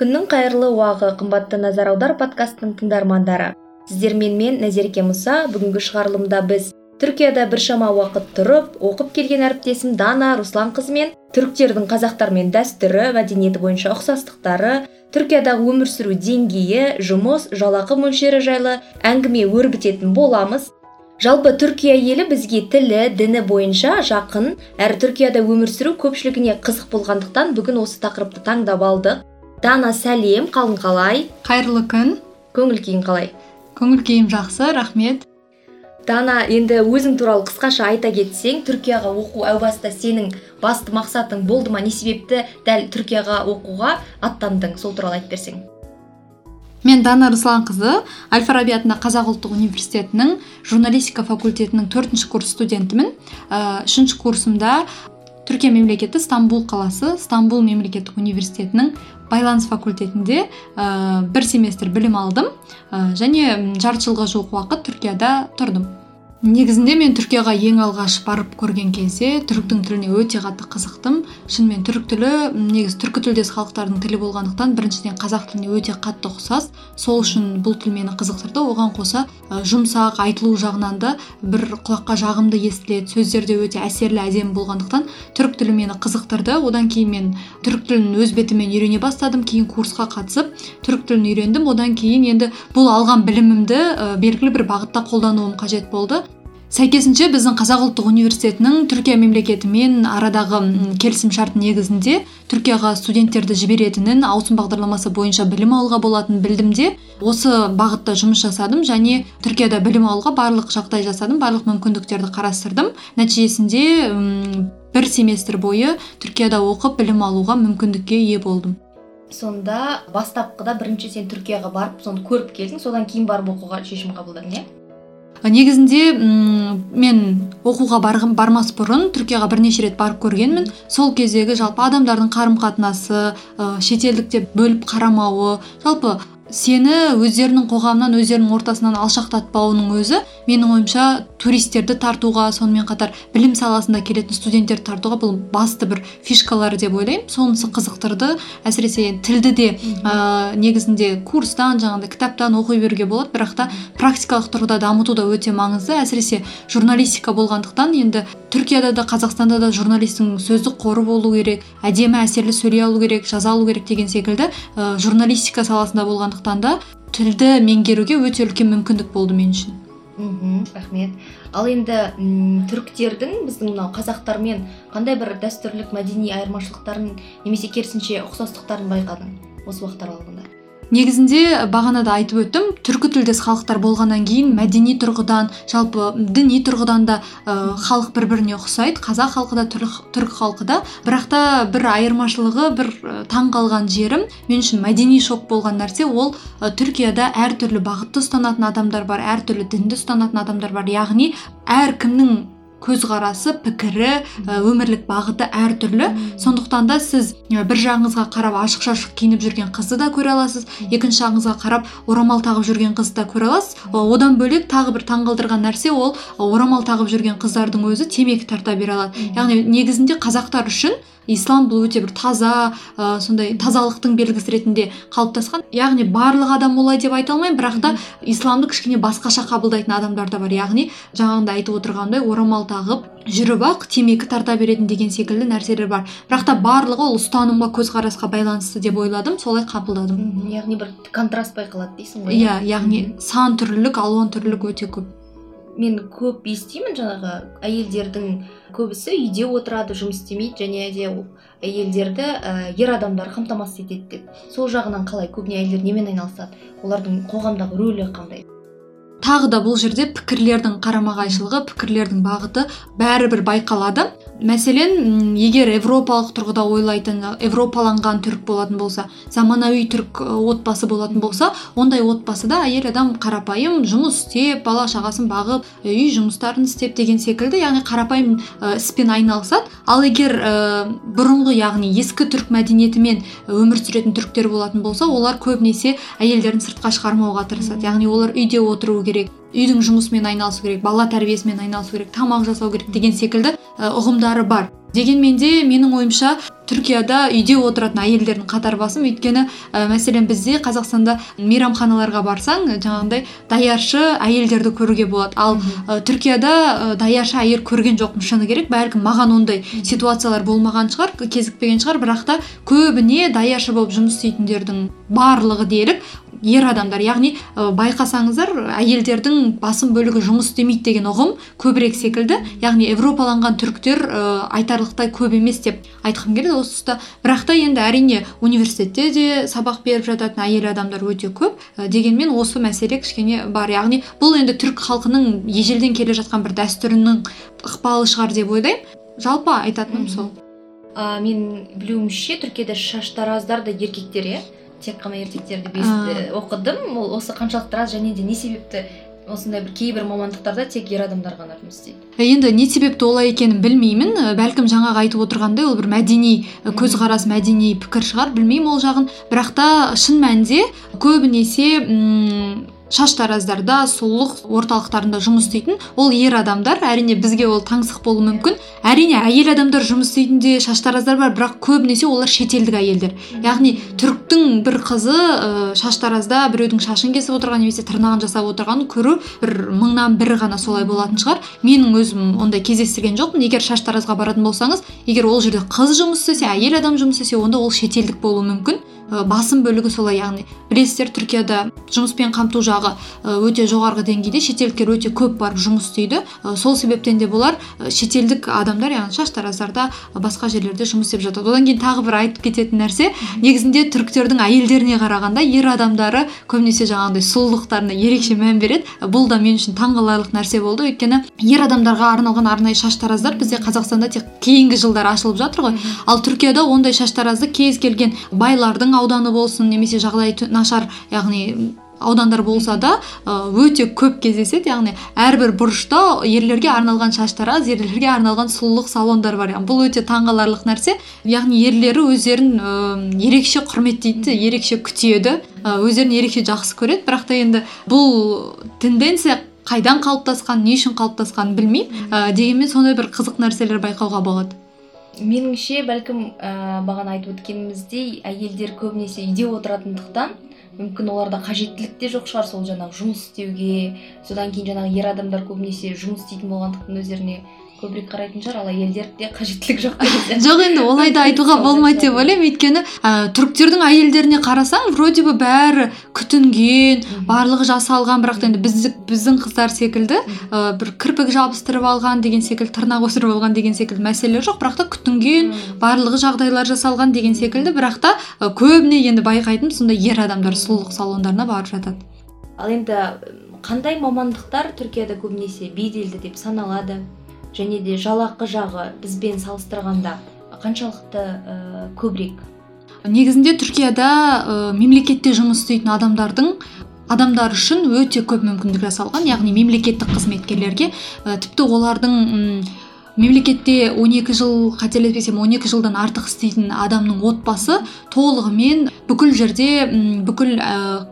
күннің қайырлы уағы қымбатты назар аудар подкастының тыңдармандары. Сіздермен мен назерке мұса бүгінгі шығарылымда біз түркияда біршама уақыт тұрып оқып келген әріптесім дана русланқызы мен түріктердің қазақтармен дәстүрі мәдениеті бойынша ұқсастықтары түркиядағы өмір сүру деңгейі жұмыс жалақы мөлшері жайлы әңгіме өрбітетін боламыз. Жалпы түркия елі бізге тілі діні бойынша жақын. Әрі түркияда өмір сүру көпшілігіне қызық болғандықтан бүгін осы тақырыпты таңдап алдық. Дана сәлем қалың қалай? Қайырлы күн. Көңіл күйің қалай? Көңіл күйім жақсы рахмет. Дана енді өзің туралы қысқаша айта кетсең түркияға оқу әу баста сенің басты мақсатың болды ма? Не себепті дәл түркияға оқуға аттандың? Сол туралы айтып берсең. Мен дана русланқызы әл фараби атындағы қазақ ұлттық университетінің журналистика факультетінің төртінші курс студентімін. Ә, үшінші курсымда түркия мемлекеті стамбул қаласы стамбул мемлекеттік университетінің байланыс факультетінде ә, бір семестр білім алдым. Ә, және жарты жылға жуық уақыт түркияда тұрдым. Негізінде мен түркияға ең алғаш барып көрген кезде түріктің тіліне өте қатты қызықтым. Шынымен түрік тілі негізі түркі тілдес халықтардың тілі болғандықтан біріншіден қазақ тіліне өте қатты ұқсас. Сол үшін бұл тіл мені қызықтырды. Оған қоса жұмсақ айтылу жағынан да бір құлаққа жағымды естіледі сөздер де өте әсерлі әдемі болғандықтан түрік тілі мені қызықтырды. Одан кейін мен түрік тілін өз бетіммен үйрене бастадым кейін курсқа қатысып түрік тілін үйрендім. Одан кейін енді бұл алған білімімді белгілі бір бағытта қолдануым қажет болды. Сәйкесінше біздің қазақ ұлттық университетінің түркия мемлекетімен арадағы келісім шарт негізінде түркияға студенттерді жіберетінін ауысым бағдарламасы бойынша білім алуға болатынын білдім де осы бағытта жұмыс жасадым және түркияда білім алуға барлық жағдай жасадым барлық мүмкіндіктерді қарастырдым. Нәтижесінде бір семестр бойы түркияда оқып білім алуға мүмкіндікке ие болдым. Сонда бастапқыда бірінші сен түркияға барып соны көріп келдің содан кейін барып оқуға шешім қабылдадың иә? Негізінде мен оқуға барғым бармас бұрын түркияға бірнеше рет барып көргенмін. Сол кездегі жалпы адамдардың қарым қатынасы шетелдікте бөліп қарамауы жалпы сені өздерінің қоғамынан өздерінің ортасынан алшақтатпауының өзі менің ойымша туристерді тартуға сонымен қатар білім саласында келетін студенттерді тартуға бұл басты бір фишкалары деп ойлаймын. Сонысы қызықтырды. Әсіресе тілді де ә, негізінде курстан жаңағыдай кітаптан оқи беруге болады. Бірақ та практикалық тұрғыда дамыту да өте маңызды. Әсіресе журналистика болғандықтан енді түркияда да қазақстанда да журналистің сөздік қоры болу керек әдемі әсерлі сөйлей алу керек жаза алу керек деген секілді ә, журналистика саласында болғандықтан да тілді меңгеруге өте үлкен мүмкіндік болды мен үшін. Мхм рахмет. Ал енді түріктердің біздің мынау қазақтармен қандай бір дәстүрлік мәдени айырмашылықтарын немесе керісінше ұқсастықтарын байқадың осы уақыт аралығында? Негізінде бағанада айтып өттім түркі тілдес халықтар болғаннан кейін мәдени тұрғыдан жалпы діни тұрғыдан да ә, халық бір біріне ұқсайды. Қазақ халқы да түрік халқы да. Бірақ та бір айырмашылығы бір ә, таң қалған жерім мен үшін мәдени шок болған нәрсе ол ә, түркияда әртүрлі бағытты ұстанатын адамдар бар әртүрлі дінді ұстанатын адамдар бар. Яғни әркімнің көзқарасы пікірі өмірлік бағыты әртүрлі. Сондықтан да сіз бір жағыңызға қарап ашық шашық киініп жүрген қызды да көре аласыз. Екінші жағыңызға қарап орамал тағып жүрген қызды да көре аласыз. Одан бөлек тағы бір таңғалдырған нәрсе ол орамал тағып жүрген қыздардың өзі темекі тарта бере алады. Яғни негізінде қазақтар үшін ислам бұл өте бір таза ә, сондай тазалықтың белгісі ретінде қалыптасқан. Яғни барлық адам олай деп айта алмаймын бірақ та исламды кішкене басқаша қабылдайтын адамдар да бар. Яғни жаңағындай айтып отырғандай орамал тағып жүріп ақ темекі тарта беретін деген секілді нәрселер бар. Бірақ та барлығы ол ұстанымға көзқарасқа байланысты деп ойладым солай қабылдадым. Яғни бір контраст байқалады дейсің ғой иә? Яғни сан түрлілік алуан түрлілік өте көп. Мен көп естимін жаңағы әйелдердің көбісі үйде отырады жұмыс істемейді және де әйелдерді ә, ер адамдар қамтамасыз етеді деп. Сол жағынан қалай көбіне әйелдер немен айналысады? Олардың қоғамдағы рөлі қандай? Тағы да бұл жерде пікірлердің қарама қайшылығы пікірлердің бағыты бәрібір байқалады. Мәселен егер европалық тұрғыда ойлайтын европаланған түрік болатын болса заманауи түрік отбасы болатын болса ондай отбасыда әйел адам қарапайым жұмыс істеп бала шағасын бағып үй жұмыстарын істеп деген секілді яғни қарапайым іспен айналысады. Ал егер ә, бұрынғы яғни ескі түрік мәдениетімен өмір сүретін түріктер болатын болса олар көбінесе әйелдерін сыртқа шығармауға тырысады. Яғни олар үйде отыру керек. Үйдің жұмысымен айналысу керек бала тәрбиесімен айналысу керек тамақ жасау керек деген секілді ұғымдары бар. Дегенмен де менің ойымша түркияда үйде отыратын әйелдердің қатары басым өйткені ә, мәселен бізде қазақстанда мейрамханаларға барсаң жаңағындай даяршы әйелдерді көруге болады. Ал ә, түркияда ә, даяршы әйел көрген жоқпын шыны керек бәлкім маған ондай ситуациялар болмаған шығар кезікпеген шығар бірақ та көбіне даяршы болып жұмыс істейтіндердің барлығы дерлік ер адамдар яғни ә, байқасаңыздар әйелдердің басым бөлігі жұмыс істемейді деген ұғым көбірек секілді. Яғни европаланған түріктер ә, айтарлықтай көп емес деп айтқым келеді осы тұста. Бірақ та енді әрине университетте де сабақ беріп жататын әйел адамдар өте көп ә, дегенмен осы мәселе кішкене бар. Яғни бұл енді түрік халқының ежелден келе жатқан бір дәстүрінің ықпалы шығар деп ойлаймын. Жалпы айтатыным сол. А мен білуімше түркияда шаштараздар да еркектер иә? Тек қана ертектерді оқыдым. Ол осы қаншалықты рас және де не себепті осындай бір кейбір мамандықтарда тек ер адамдар ғана жұмыс істейді. Енді не себепті олай екенін білмеймін. Бәлкім жаңағы айтып отырғандай ол бір мәдени көзқарас мәдени пікір шығар білмеймін ол жағын. Бірақ та шын мәнінде көбінесе шаштараздарда сұлулық орталықтарында жұмыс істейтін ол ер адамдар әрине бізге ол таңсық болуы мүмкін. Әрине әйел адамдар жұмыс істейтін де шаштараздар бар бірақ көбінесе олар шетелдік әйелдер. Яғни түріктің бір қызы ә, шаштаразда біреудің шашын кесіп отырған немесе тырнағын жасап отырғанын көру бір мыңнан бірі ғана солай болатын шығар. Менің өзім ондай кездестірген жоқпын. Егер шаштаразға баратын болсаңыз егер ол жерде қыз жұмыс істесе әйел адам жұмыс істесе онда ол шетелдік болуы мүмкін. Басым бөлігі солай яғни. Білесіздер түркияда жұмыспен қамту жағы өте жоғарғы деңгейде шетелдіктер өте көп барып жұмыс істейді. Сол себептен де болар шетелдік адамдар яғни шаштараздарда басқа жерлерде жұмыс істеп жатады. Одан кейін тағы бір айтып кететін нәрсе негізінде түріктердің әйелдеріне қарағанда ер адамдары көбінесе жаңағыдай сұлулықтарына ерекше мән береді. Бұл да мен үшін таңғаларлық нәрсе болды. Өйткені ер адамдарға арналған арнайы шаштараздар бізде қазақстанда тек кейінгі жылдары ашылып жатыр ғой. Ал түркияда ондай шаштаразды кез келген байлардың ауданы болсын немесе жағдайы нашар яғни аудандар болса да өте көп кездеседі яғни әрбір бұрышта ерлерге арналған шаштараз ерлерге арналған сұлулық салондар бар. Бұл өте таңғаларлық нәрсе. Яғни ерлері өздерін ерекше құрметтейді ерекше күтеді өздерін ерекше жақсы көреді. Бірақ та енді бұл тенденция қайдан қалыптасқан не үшін қалыптасқанын білмеймін дегенмен сондай бір қызық нәрселер байқауға болады. Меніңше бәлкім ә, бағана айтып өткеніміздей әйелдер көбінесе үйде отыратындықтан мүмкін оларда қажеттілік те жоқ шығар сол жаңағы жұмыс істеуге. Содан кейін жаңағы ер адамдар көбінесе жұмыс істейтін болғандықтан өздеріне көбірек қарайтын шығар ал әйелдерде қажеттілік жоқ жоқ енді олай да айтуға болмайды деп ойлаймын. Өйткені ә, түріктердің әйелдеріне қарасаң вроде бы бәрі күтінген барлығы жасалған бірақ та енді біз, біздің қыздар секілді ә, бір кірпік жабыстырып алған деген секілді тырнақ өсіріп алған деген секілді мәселелер жоқ бірақ та күтінген барлығы жағдайлар жасалған деген секілді бірақ та ә, көбіне енді байқайтын сондай ер адамдар сұлулық салондарына барып жатады. Ал енді қандай мамандықтар түркияда көбінесе беделді деп саналады? Және де жалақы жағы бізбен салыстырғанда қаншалықты ә, көбірек? Негізінде түркияда ә, мемлекетте жұмыс істейтін адамдардың адамдар үшін өте көп мүмкіндік жасалған яғни мемлекеттік қызметкерлерге ә, тіпті олардың мемлекетте 12 жыл қателеспесем 12 жылдан артық істейтін адамның отбасы толығымен бүкіл жерде бүкіл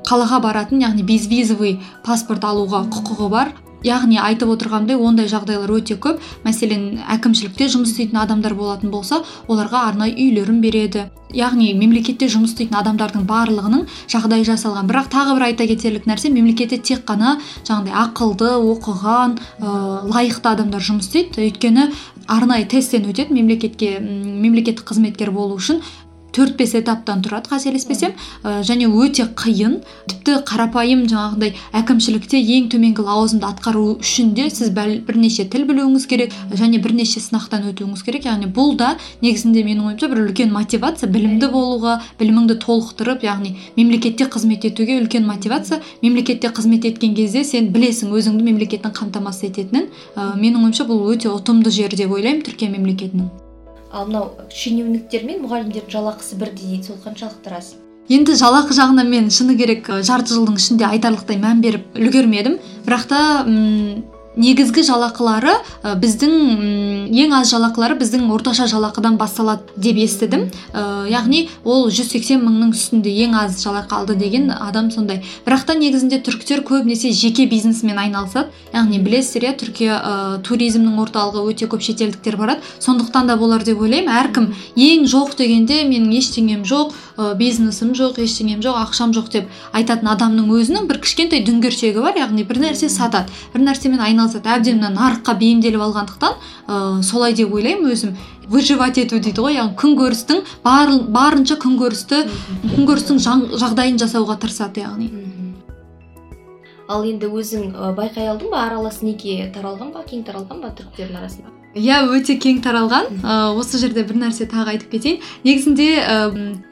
қалаға баратын яғни безвизовый паспорт алуға құқығы бар. Яғни айтып отырғандай ондай жағдайлар өте көп. Мәселен әкімшілікте жұмыс істейтін адамдар болатын болса оларға арнайы үйлерін береді. Яғни мемлекетте жұмыс істейтін адамдардың барлығының жағдайы жасалған. Бірақ тағы бір айта кетерлік нәрсе мемлекетте тек қана жаңағыдай ақылды оқыған ә, лайықты адамдар жұмыс істейді. Өйткені арнайы тесттен өтеді мемлекетке мемлекеттік қызметкер болу үшін. Төрт бес этаптан тұрады қателеспесем. Ә, және өте қиын. Тіпті қарапайым жаңағыдай әкімшілікте ең төменгі лауазымды атқару үшін де сіз бәл, бірнеше тіл білуіңіз керек және бірнеше сынақтан өтуіңіз керек. Яғни бұл да негізінде менің ойымша бір үлкен мотивация білімді болуға біліміңді толықтырып яғни мемлекетте қызмет етуге үлкен мотивация. Мемлекетте қызмет еткен кезде сен білесің өзіңді мемлекеттің қамтамасыз ететінін. Ә, менің ойымша бұл өте ұтымды жер деп ойлаймын түркия мемлекетінің. Ал мынау шенеуніктер мен мұғалімдердің жалақысы бірдей дейді сол қаншалықты рас? Енді жалақы жағынан мен шыны керек жарты жылдың ішінде айтарлықтай мән беріп үлгермедім. Бірақ та негізгі жалақылары ә, біздің ең аз жалақылары біздің орташа жалақыдан басталады деп естідім. Ә, яғни ол 180 мыңның үстінде ең аз жалақы алды деген адам сондай. Бірақ та негізінде түріктер көбінесе жеке бизнесмен айналысады. Яғни білесіздер иә түркия ә, туризмнің орталығы өте көп шетелдіктер барады. Сондықтан да болар деп ойлаймын. Әркім ең жоқ дегенде менің ештеңем жоқ ә, бизнесім жоқ ештеңем жоқ ақшам жоқ деп айтатын адамның өзінің бір кішкентай дүңгершегі бар яғни бір нәрсе сатады. Бір нәрсемен айналысады. Әбден мына нарыққа бейімделіп алғандықтан ә, солай деп ойлаймын өзім. Выживать ету дейді ғой яғни күнкөрістің бар, барынша күнкөрісті күнкөрістің жағдайын жасауға тырысады яғни. Ал енді өзің байқай алдың ба? Аралас неке таралған ба кең таралған ба түріктердің арасында? Иә өте кең таралған. Ә, осы жерде бір нәрсе тағы айтып кетейін. Негізінде ә,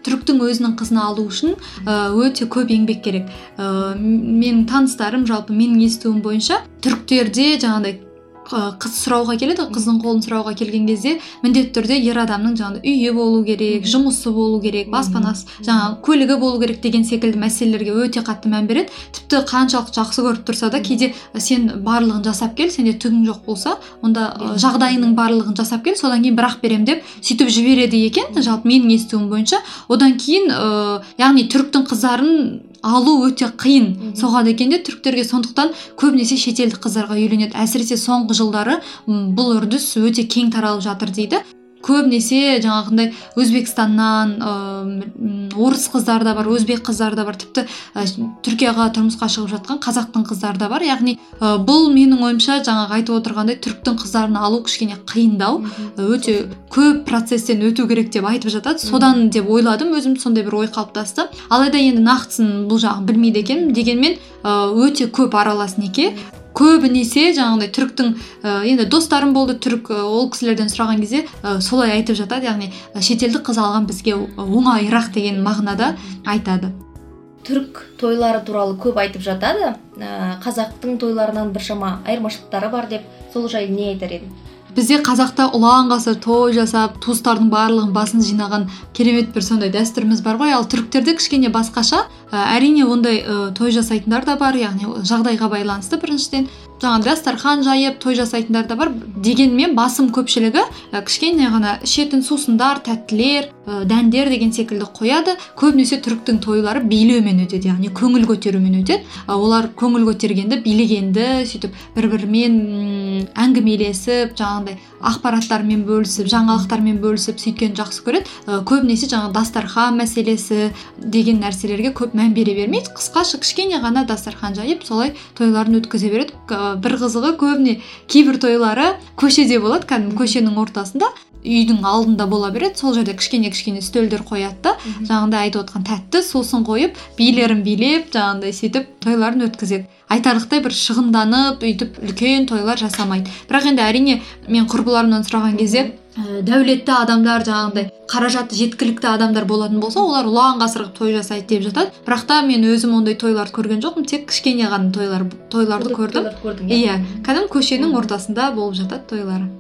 түріктің өзінің қызын алу үшін ә, өте көп еңбек керек. Ә, менің таныстарым жалпы менің естуім бойынша түріктерде жаңағыдай қыз сұрауға келеді қыздың қолын сұрауға келген кезде міндетті түрде ер адамның жаңағыдай үйі болу керек жұмысы болу керек баспанасы жаңағы көлігі болу керек деген секілді мәселелерге өте қатты мән береді. Тіпті қаншалықты жақсы көріп тұрса да кейде сен барлығын жасап кел сенде түгің жоқ болса онда жағдайының барлығын жасап кел содан кейін бірақ берем деп сөйтіп жібереді екен. Жалпы менің естуім бойынша одан кейін ә, яғни түріктің қыздарын алу өте қиын соғады екен де түріктерге. сондықтан көбінесе шетелдік қыздарға үйленеді. Әсіресе соңғы жылдары бұл үрдіс өте кең таралып жатыр дейді. Көбінесе жаңағындай өзбекстаннан ә, орыс қыздар да бар өзбек қыздар да бар. Тіпті ә, түркияға тұрмысқа шығып жатқан қазақтың қыздары да бар. Яғни ә, бұл менің ойымша жаңағы айтып отырғандай түріктің қыздарын алу кішкене қиындау. Өте көп процесстен өту керек деп айтып жатады. Содан деп ойладым. Өзім сондай бір ой қалыптасты. Алайда енді нақтысын бұл жағын білмейді екенмін. Дегенмен өте көп аралас неке. Көбінесе жаңағыдай түріктің ә, енді достарым болды түрік ол кісілерден сұраған кезде ә, солай айтып жатады. Яғни шетелдік қыз алған бізге оңайырақ деген мағынада айтады. Түрік тойлары туралы көп айтып жатады. Ә, қазақтың тойларынан біршама айырмашылықтары бар деп сол жайлы не айтар едің? Бізде қазақта ұлан ғасыр той жасап туыстардың барлығын басын жинаған керемет бір сондай дәстүріміз бар ғой. Ал түріктерде кішкене басқаша әрине ондай ә, той жасайтындар да бар яғни жағдайға байланысты. Біріншіден жаңағы дастархан жайып той жасайтындар да бар. Дегенмен басым көпшілігі ә, кішкене ғана ішетін сусындар тәттілер ә, дәндер деген секілді қояды. Көбінесе түріктің тойлары билеумен өтеді яғни көңіл көтерумен өтеді. Ә, олар көңіл көтергенді билегенді сөйтіп бір бірімен әңгімелесіп жаңағыдай ақпараттармен бөлісіп жаңалықтармен бөлісіп сөйткенді жақсы көреді. Ә, көбінесе жаңағы дастархан мәселесі деген нәрселерге көп мән бере бермейді. Қысқаша кішкене ғана дастархан жайып солай тойларын өткізе береді. Бір қызығы көбіне кейбір тойлары көшеде болады. Кәдімгі көшенің ортасында үйдің алдында бола береді. Сол жерде кішкене кішкене үстелдер қояды да жаңағыдай айтып отқан тәтті сосын қойып билерін билеп жаңағыдай сөйтіп тойларын өткізеді. Айтарлықтай бір шығынданып өйтіп үлкен тойлар жасамайды. Бірақ енді әрине мен құрбыларымнан сұраған кезде ә, дәулетті адамдар жаңағындай қаражаты жеткілікті адамдар болатын болса олар ұлан ғасыр той жасайды деп жатады. Бірақ та мен өзім ондай тойларды көрген жоқпын тек кішкене ғана тойлар тойларды көрдім. иә. Кәдімгі көшенің ортасында болып жатады тойлары.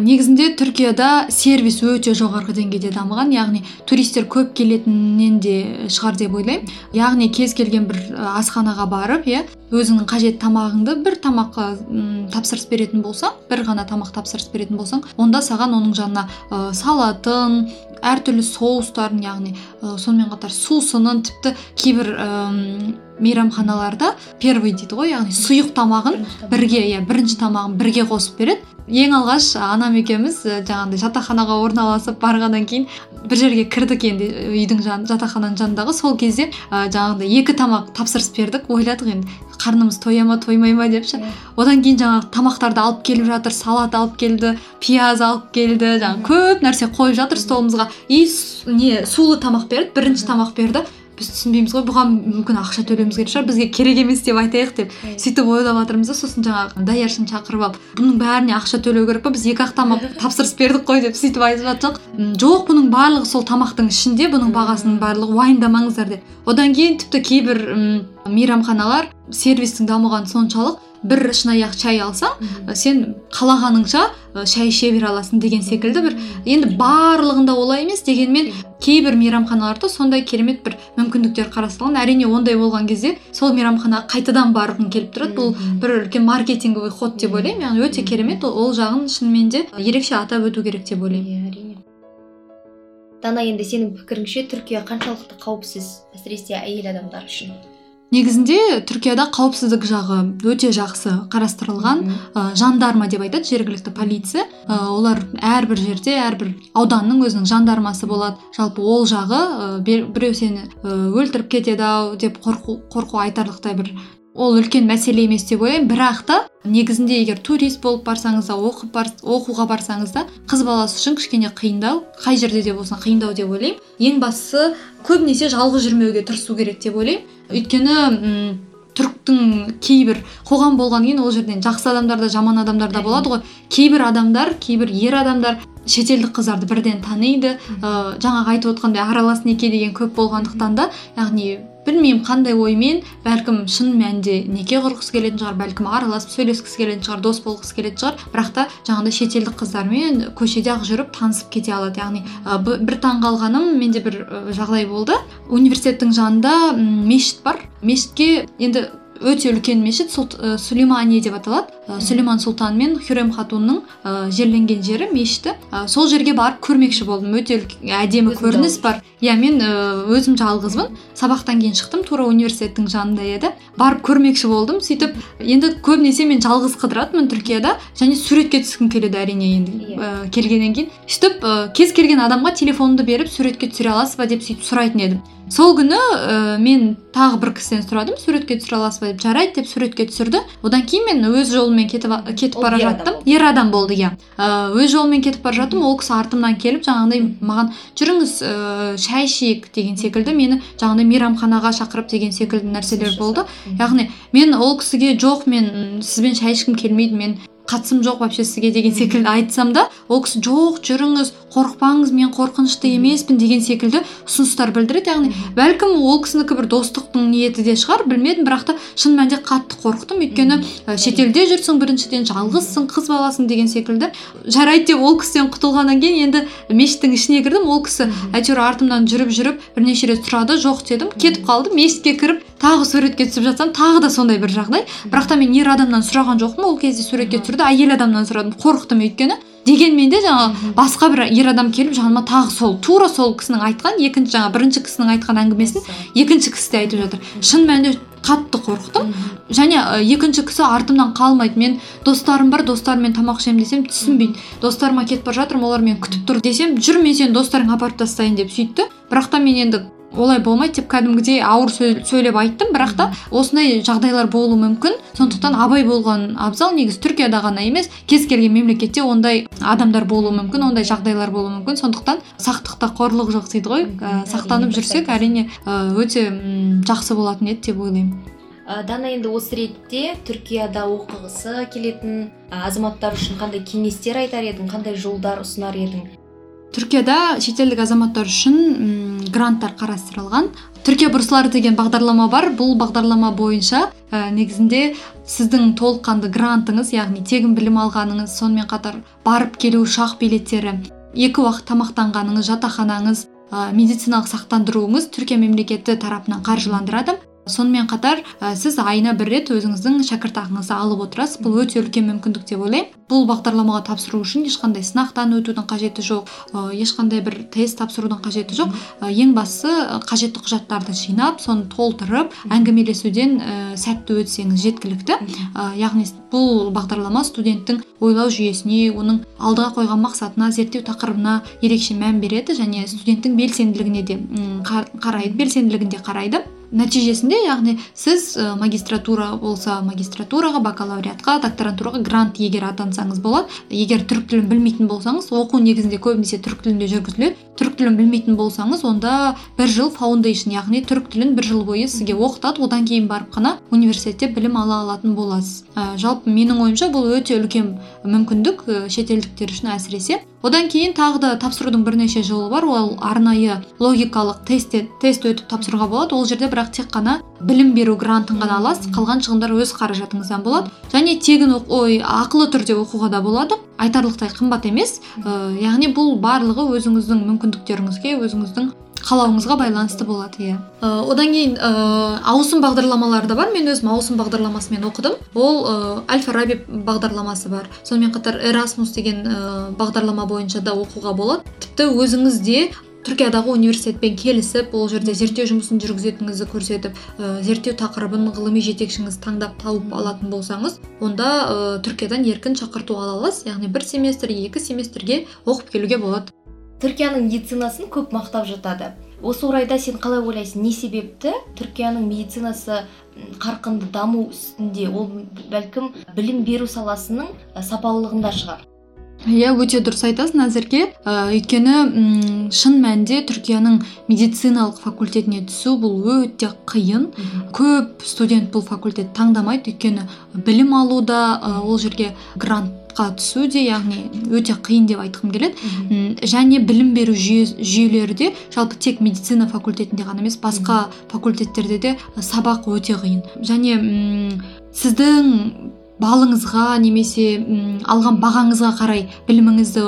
Негізінде түркияда сервис өте жоғарғы деңгейде дамыған яғни туристер көп келетінінен де шығар деп ойлаймын. Яғни кез келген бір асханаға барып иә өзіңнің қажет тамағыңды бір тамаққа тапсырыс беретін болсаң бір ғана тамақ тапсырыс беретін болсаң онда саған оның жанына ә, салатын әртүрлі соустарын яғни ә, сонымен қатар сусынын тіпті кейбір ә, мейрамханаларда первый дейді ғой яғни сұйық тамағын бірге иә бірінші тамағын бірге қосып береді. Ең алғаш анам екеуміз жаңағыдай жатақханаға орналасып барғаннан кейін бір жерге кірдік енді үйдің жан, жатақхананың жанындағы. Сол кезде ә, жаңағыдай екі тамақ тапсырыс бердік. Ойладық енді қарнымыз тоя ма тоймай ма? деп ше одан кейін жаңағы тамақтарды алып келіп жатыр салат алып келді пияз алып келді жаңағы көп нәрсе қойып жатыр столымызға. И не сулы тамақ берді бірінші тамақ берді. Біз түсінбейміз ғой бұған мүмкін ақша төлеуіміз керек шығар бізге керек емес деп айтайық деп сөйтіп ойлап жатырмыз да сосын жаңағы даяршыны шақырып алып бұның бәріне ақша төлеу керек па? Біз екі ақ тамақ тапсырыс бердік қой деп сөйтіп айтып жатсақ жоқ бұның барлығы сол тамақтың ішінде бұның бағасының барлығы уайымдамаңыздар деп. Одан кейін тіпті кейбір мейрамханалар сервистің дамығаны соншалық бір шыны шай алсаң сен қалағаныңша шай іше бере аласың деген секілді бір енді барлығында олай емес дегенмен кейбір мейрамханаларда сондай керемет бір мүмкіндіктер қарастырылған. Әрине ондай болған кезде сол мейрамханаға қайтадан барғың келіп тұрады. Бұл бір үлкен маркетинговый ход деп ойлаймын. Яғни өте керемет. Ол жағын шынымен де ерекше атап өту керек деп ойлаймын. Иә әрине. Дана енді сенің пікіріңше түркия қаншалықты қауіпсіз әсіресе әйел адамдар үшін? Негізінде түркияда қауіпсіздік жағы өте жақсы қарастырылған ә, жандарма деп айтады жергілікті полиция. Ә, олар әрбір жерде әрбір ауданның өзінің жандармасы болады. Жалпы ол жағы ә, біреу сені өлтіріп кетеді ау деп қорқу, қорқу айтарлықтай бір ол үлкен мәселе емес деп ойлаймын. Бірақ та негізінде егер турист болып барсаңыз да оқып бар, оқуға барсаңыз да қыз баласы үшін кішкене қиындау қай жерде де болсын қиындау деп ойлаймын. Ең бастысы көбінесе жалғыз жүрмеуге тырысу керек деп ойлаймын. Өйткені м түріктің кейбір қоғам болғаннан кейін ол жерден жақсы адамдар да жаман адамдар да болады ғой. Кейбір адамдар кейбір ер адамдар шетелдік қыздарды бірден таниды. Ә, жаңағы айтып отқандай аралас неке деген көп болғандықтан да яғни білмеймін қандай оймен. Бәлкім шын мәнінде неке құрғысы келетін шығар бәлкім араласып сөйлескісі келетін шығар дос болғысы келетін шығар. Бірақ та жаңағыдай шетелдік қыздармен көшеде ақ жүріп танысып кете алады. Яғни ә, бір таңғалғаным менде бір жағдай болды. Университеттің жанында мешіт бар. Мешітке енді өте үлкен мешіт ә, сулеймания деп аталады. ә, сүлейман сұлтан мен хюрем хатунның ә, жерленген жері мешіті. Ә, сол жерге барып көрмекші болдым. Өте әдемі көрініс бар. Иә мен ә, өзім жалғызбын. Сабақтан кейін шықтым. Тура университеттің жанында еді. Барып көрмекші болдым. Сөйтіп енді көбінесе мен жалғыз қыдыратынмын түркияда. Және суретке түскім келеді әрине енді ә, келгеннен кейін. Сөйтіп ә, кез келген адамға телефонымды беріп суретке түсіре аласыз ба деп сөйтіп сұрайтын едім. Сол күні ә, мен тағы бір кісіден сұрадым. Суретке түсіре аласыз ба деп жарайды деп суретке түсірді. Одан кейін мен өз жолыммен кетіп, кетіп бара жаттым. ер адам болды иә. Өз жолыммен кетіп бара жаттым ол кісі артымнан келіп жаңағыдай маған жүріңіз ә, шай ішейік деген секілді. Мені жаңағыдай мейрамханаға шақырып деген секілді нәрселер болды. Яғни мен ол кісіге жоқ мен сізбен шай ішкім келмейді мен қатысым жоқ вообще сізге деген секілді айтсам да ол кісі жоқ жүріңіз қорықпаңыз мен қорқынышты емеспін деген секілді ұсыныстар білдіреді. Яғни бәлкім ол кісінікі бір достықтың ниеті де шығар білмедім бірақ та шын мәнінде қатты қорықтым. Өйткені шетелде жүрсің біріншіден жалғызсың қыз баласың деген секілді. Жарайды деп ол кісіден құтылғаннан кейін енді мешіттің ішіне кірдім. Ол кісі әйтеуір артымнан жүріп жүріп бірнеше рет сұрады. Жоқ дедім. Кетіп қалды мешітке кіріп тағы суретке түсіп жатсам тағы да сондай бір жағдай. Бірақ та мен ер адамнан сұраған жоқпын. Ол кезде суретке түсірді әйел адамнан сұрадым қорықтым өйткені. Дегенмен де жаңағы басқа бір ер адам келіп жаныма тағы сол тура сол кісінің айтқан екінші жаңа бірінші кісінің айтқан әңгімесін екінші кісі де айтып жатыр. Шын мәнінде қатты қорықтым. Және екінші кісі артымнан қалмайды. Мен достарым бар достарыммен тамақ ішемін десем түсінбейді. Достарыма кетіп бара жатырмын олар мені күтіп тұр десем жүр мен сені достарыңа апарып тастайын деп сөйтті. Бірақ та мен енді олай болмайды деп кәдімгідей ауыр сөйлеп айттым. бірақ та осындай жағдайлар болуы мүмкін. сондықтан абай болған абзал негізі түркияда ғана емес кез келген мемлекетте ондай адамдар болуы мүмкін ондай жағдайлар болуы мүмкін. сондықтан сақтықта қорлық жоқ дейді ғой. Ә, сақтанып жүрсек әрине өте жақсы болатын еді деп ойлаймын. Дана енді осы ретте түркияда оқығысы келетін азаматтар үшін қандай кеңестер айтар едің қандай жолдар ұсынар едің? Түркияда шетелдік азаматтар үшін гранттар қарастырылған. Түркия бұрыслары деген бағдарлама бар. Бұл бағдарлама бойынша ә, негізінде сіздің толыққанды грантыңыз яғни тегін білім алғаныңыз сонымен қатар барып келу ұшақ билеттері екі уақыт тамақтанғаныңыз жатақханаңыз ә, медициналық сақтандыруыңыз түркия мемлекеті тарапынан қаржыландырады. Сонымен қатар ә, сіз айына бір рет өзіңіздің шәкіртақыңызды алып отырасыз. Бұл өте үлкен мүмкіндік деп ойлаймын. Бұл бағдарламаға тапсыру үшін ешқандай сынақтан өтудің қажеті жоқ ә, ешқандай бір тест тапсырудың қажеті жоқ. Ә, ең бастысы қажетті құжаттарды жинап соны толтырып әңгімелесуден ә, сәтті өтсеңіз жеткілікті. Ә, яғни бұл бағдарлама студенттің ойлау жүйесіне оның алдыға қойған мақсатына зерттеу тақырыбына ерекше мән береді және студенттің белсенділігіне де қарайды белсенділігін де қарайды. Нәтижесінде яғни сіз магистратура болса магистратураға бакалавриатқа докторантураға грант егер атансаңыз болады. Егер түрік тілін білмейтін болсаңыз оқу негізінде көбінесе түрік тілінде жүргізіледі. Түрік тілін білмейтін болсаңыз онда бір жыл фаундейшн яғни түрік тілін бір жыл бойы сізге оқытады. Одан кейін барып қана университетте білім ала алатын боласыз. Ә, жалпы менің ойымша бұл өте үлкен мүмкіндік шетелдіктер үшін әсіресе. Одан кейін тағы да тапсырудың бірнеше жолы бар. Ол арнайы логикалық тест тест өтіп тапсыруға болады. Ол жерде бірақ тек қана білім беру грантын ғана аласыз. Қалған шығындар өз қаражатыңыздан болады. Және тегін ой ақылы түрде оқуға да болады. Айтарлықтай қымбат емес. Ә, яғни бұл барлығы өзіңіздің мүмкіндіктеріңізге өзіңіздің қалауыңызға байланысты болады иә. Ә, одан кейін ә, ауысым бағдарламалары да бар. Мен өзім ауысым бағдарламасымен оқыдым. Ол ә, әл фараби бағдарламасы бар. Сонымен қатар эрасмус деген ә, бағдарлама бойынша да оқуға болады. Тіпті өзіңіз де түркиядағы университетпен келісіп ол жерде зерттеу жұмысын жүргізетініңізді көрсетіп ә, зерттеу тақырыбын ғылыми жетекшіңіз таңдап тауып алатын болсаңыз онда ә, түркиядан еркін шақырту ала аласыз. Яғни бір семестр екі семестрге оқып келуге болады. Түркияның медицинасын көп мақтап жатады. Осы орайда сен қалай ойлайсың не себепті түркияның медицинасы қарқынды даму үстінде? Ол бәлкім білім беру саласының сапалылығында шығар. Иә өте дұрыс айтасың назерке ә, өйткені шын мәнінде түркияның медициналық факультетіне түсу бұл өте қиын. Көп студент бұл факультет таңдамайды. Өйткені білім алуда ә, ол жерге грант түсу де яғни өте қиын деп айтқым келеді. Және білім беру жүйелері де жалпы тек медицина факультетінде ғана емес басқа факультеттерде де сабақ өте қиын. Және сіздің балыңызға немесе алған бағаңызға қарай біліміңізді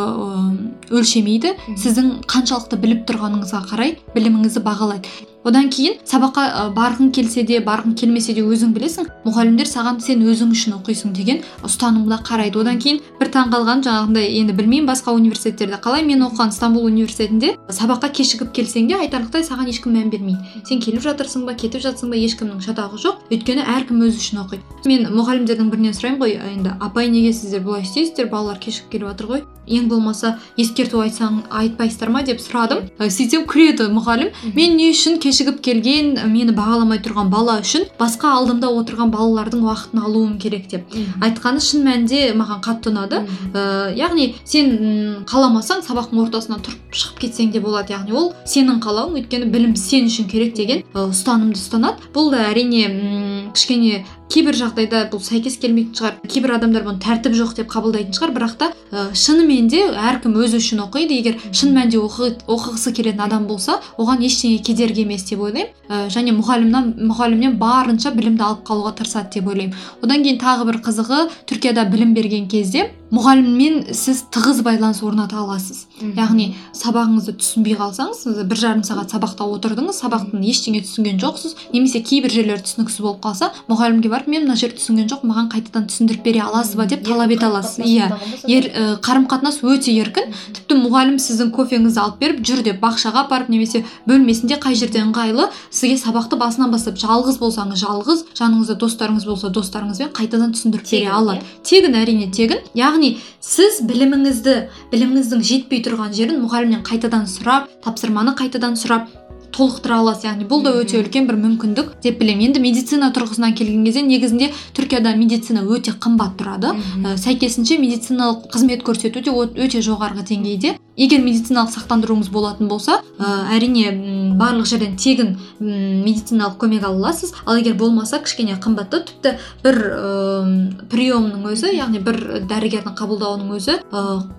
өлшемейді. Сіздің қаншалықты біліп тұрғаныңызға қарай біліміңізді бағалайды. Одан кейін сабаққа барғың келсе де барғың келмесе де өзің білесің. Мұғалімдер саған сен өзің үшін оқисың деген ұстанымда қарайды. Одан кейін бір таң қалған жаңағындай енді білмеймін басқа университеттерде қалай мен оқыған стамбул университетінде сабаққа кешігіп келсең де айтарлықтай саған ешкім мән бермейді. Сен келіп жатырсың ба кетіп жатсың ба ешкімнің шатағы жоқ. Өйткені әркім өзі үшін оқиды. Мен мұғалімдердің бірінен сұраймын ғой енді апай неге сіздер бұлай істейсіздер балалар кешігіп келіп жатыр ғой? Ең болмаса ескерту айтсаң айтпайсыздар ма деп сұрадым. Сөйтсем күледі мұғалім. Мен не үшін кешігіп келген мені бағаламай тұрған бала үшін басқа алдымда отырған балалардың уақытын алуым керек? деп. Айтқаны шын мәнінде маған қатты ұнады. Ә, яғни сен қаламасаң сабақтың ортасынан тұрып шығып кетсең де болады. Яғни ол сенің қалауың өйткені білім сен үшін керек деген ұстанымды ұстанады. Бұл да әрине кішкене кейбір жағдайда бұл сәйкес келмейтін шығар. Кейбір адамдар бұны тәртіп жоқ деп қабылдайтын шығар бірақ та ә, шынымен де әркім өзі үшін оқиды. Егер шын мәнінде оқығысы келетін адам болса оған ештеңе кедергі емес деп ойлаймын. Ә, және мұғалімнен мұғалімнен барынша білімді алып қалуға тырысады деп ойлаймын. Одан кейін тағы бір қызығы түркияда білім берген кезде мұғаліммен сіз тығыз байланыс орната аласыз. Яғни сабағыңызды түсінбей қалсаңыз бір жарым сағат сабақта отырдыңыз сабақтың ештеңе түсінген жоқсыз. Немесе кейбір жерлері түсініксіз болып қалса мұғалімге барып мен мына жерді түсінген жоқ маған қайтадан түсіндіріп бере аласыз ба? деп талап ете аласыз. иә. қарым қатынас өте еркін. Тіпті мұғалім сіздің кофеңізді алып беріп жүр деп бақшаға апарып немесе бөлмесінде қай жерде ыңғайлы сізге сабақты басынан бастап жалғыз болсаңыз жалғыз жаныңызда достарыңыз болса достарыңызбен қайтадан түсіндіріп бере алады. тегін әрине тегін. Яғни яғни сіз біліміңізді біліміңіздің жетпей тұрған жерін мұғалімнен қайтадан сұрап тапсырманы қайтадан сұрап толықтыра аласыз. Яғни бұл да өте үлкен бір мүмкіндік деп білемін. Енді медицина тұрғысынан келген кезде негізінде түркияда медицина өте қымбат тұрады. Ә, сәйкесінше медициналық қызмет көрсету де өте жоғарғы деңгейде. Егер медициналық сақтандыруыңыз болатын болса ә, әрине барлық жерден тегін медициналық көмек ала аласыз. Ал егер болмаса кішкене қымбаттау тіпті бір ә, приемның өзі яғни бір дәрігердің қабылдауының өзі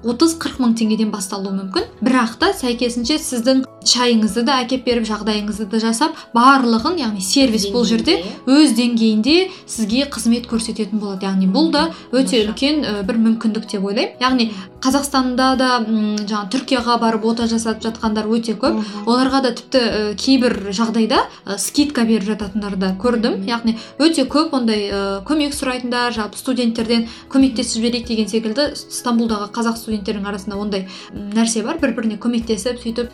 отыз қырық мың теңгеден басталуы мүмкін. Бірақ та сәйкесінше сіздің шайыңызды да әкеп беріп жағдайыңызды да жасап барлығын яғни сервис бұл жерде өз деңгейінде сізге қызмет көрсететін болады. Яғни бұл да өте үлкен бір мүмкіндік деп ойлаймын. Яғни қазақстанда да жаңағы түркияға барып ота жасатып жатқандар өте көп. Оларға да тіпті ә, кейбір жағдайда ә, скидка беріп жататындар да көрдім. Яғни өте көп ондай көмек сұрайтындар жалпы студенттерден көмектесіп жіберейік деген секілді стамбулдағы қазақ студенттерінің арасында ондай нәрсе бар. Бір біріне көмектесіп сөйтіп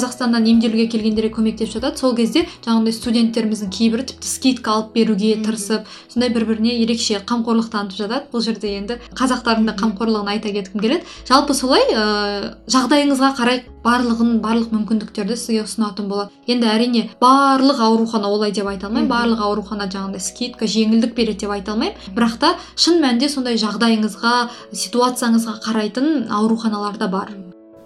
қазақстаннан емделуге келгендерге көмектесіп жатады. Сол кезде жаңағыдай студенттеріміздің кейбірі тіпті скидка алып беруге тырысып сондай бір біріне ерекше қамқорлық танытып жатады. Бұл жерде енді қазақтардың да қамқорлығын айта кеткім келеді. Жалпы солай ә, жағдайыңызға қарай барлығын барлық мүмкіндіктерді сізге ұсынатын болады. Енді әрине барлық аурухана олай деп айта алмаймын. Барлық аурухана жаңағыдай скидка жеңілдік береді деп айта алмаймын. Бірақ та шын мәнінде сондай жағдайыңызға ситуацияңызға қарайтын ауруханалар да бар.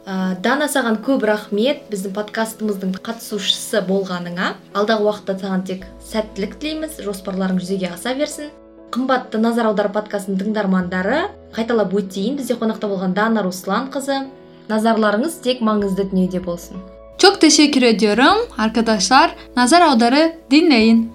Ә, дана саған көп рахмет біздің подкастымыздың қатысушысы болғаныңа. Алдағы уақытта саған тек сәттілік тілейміз жоспарларың жүзеге аса берсін. Қымбатты назар аудар подкастының тыңдармандары қайталап өтейін. Бізде қонақта болған дана руслан қызы назарларыңыз тек маңызды дүниеде болсын. Çok teşekkür ediyorum. Arkadaşlar. Nazar audarı dinleyin.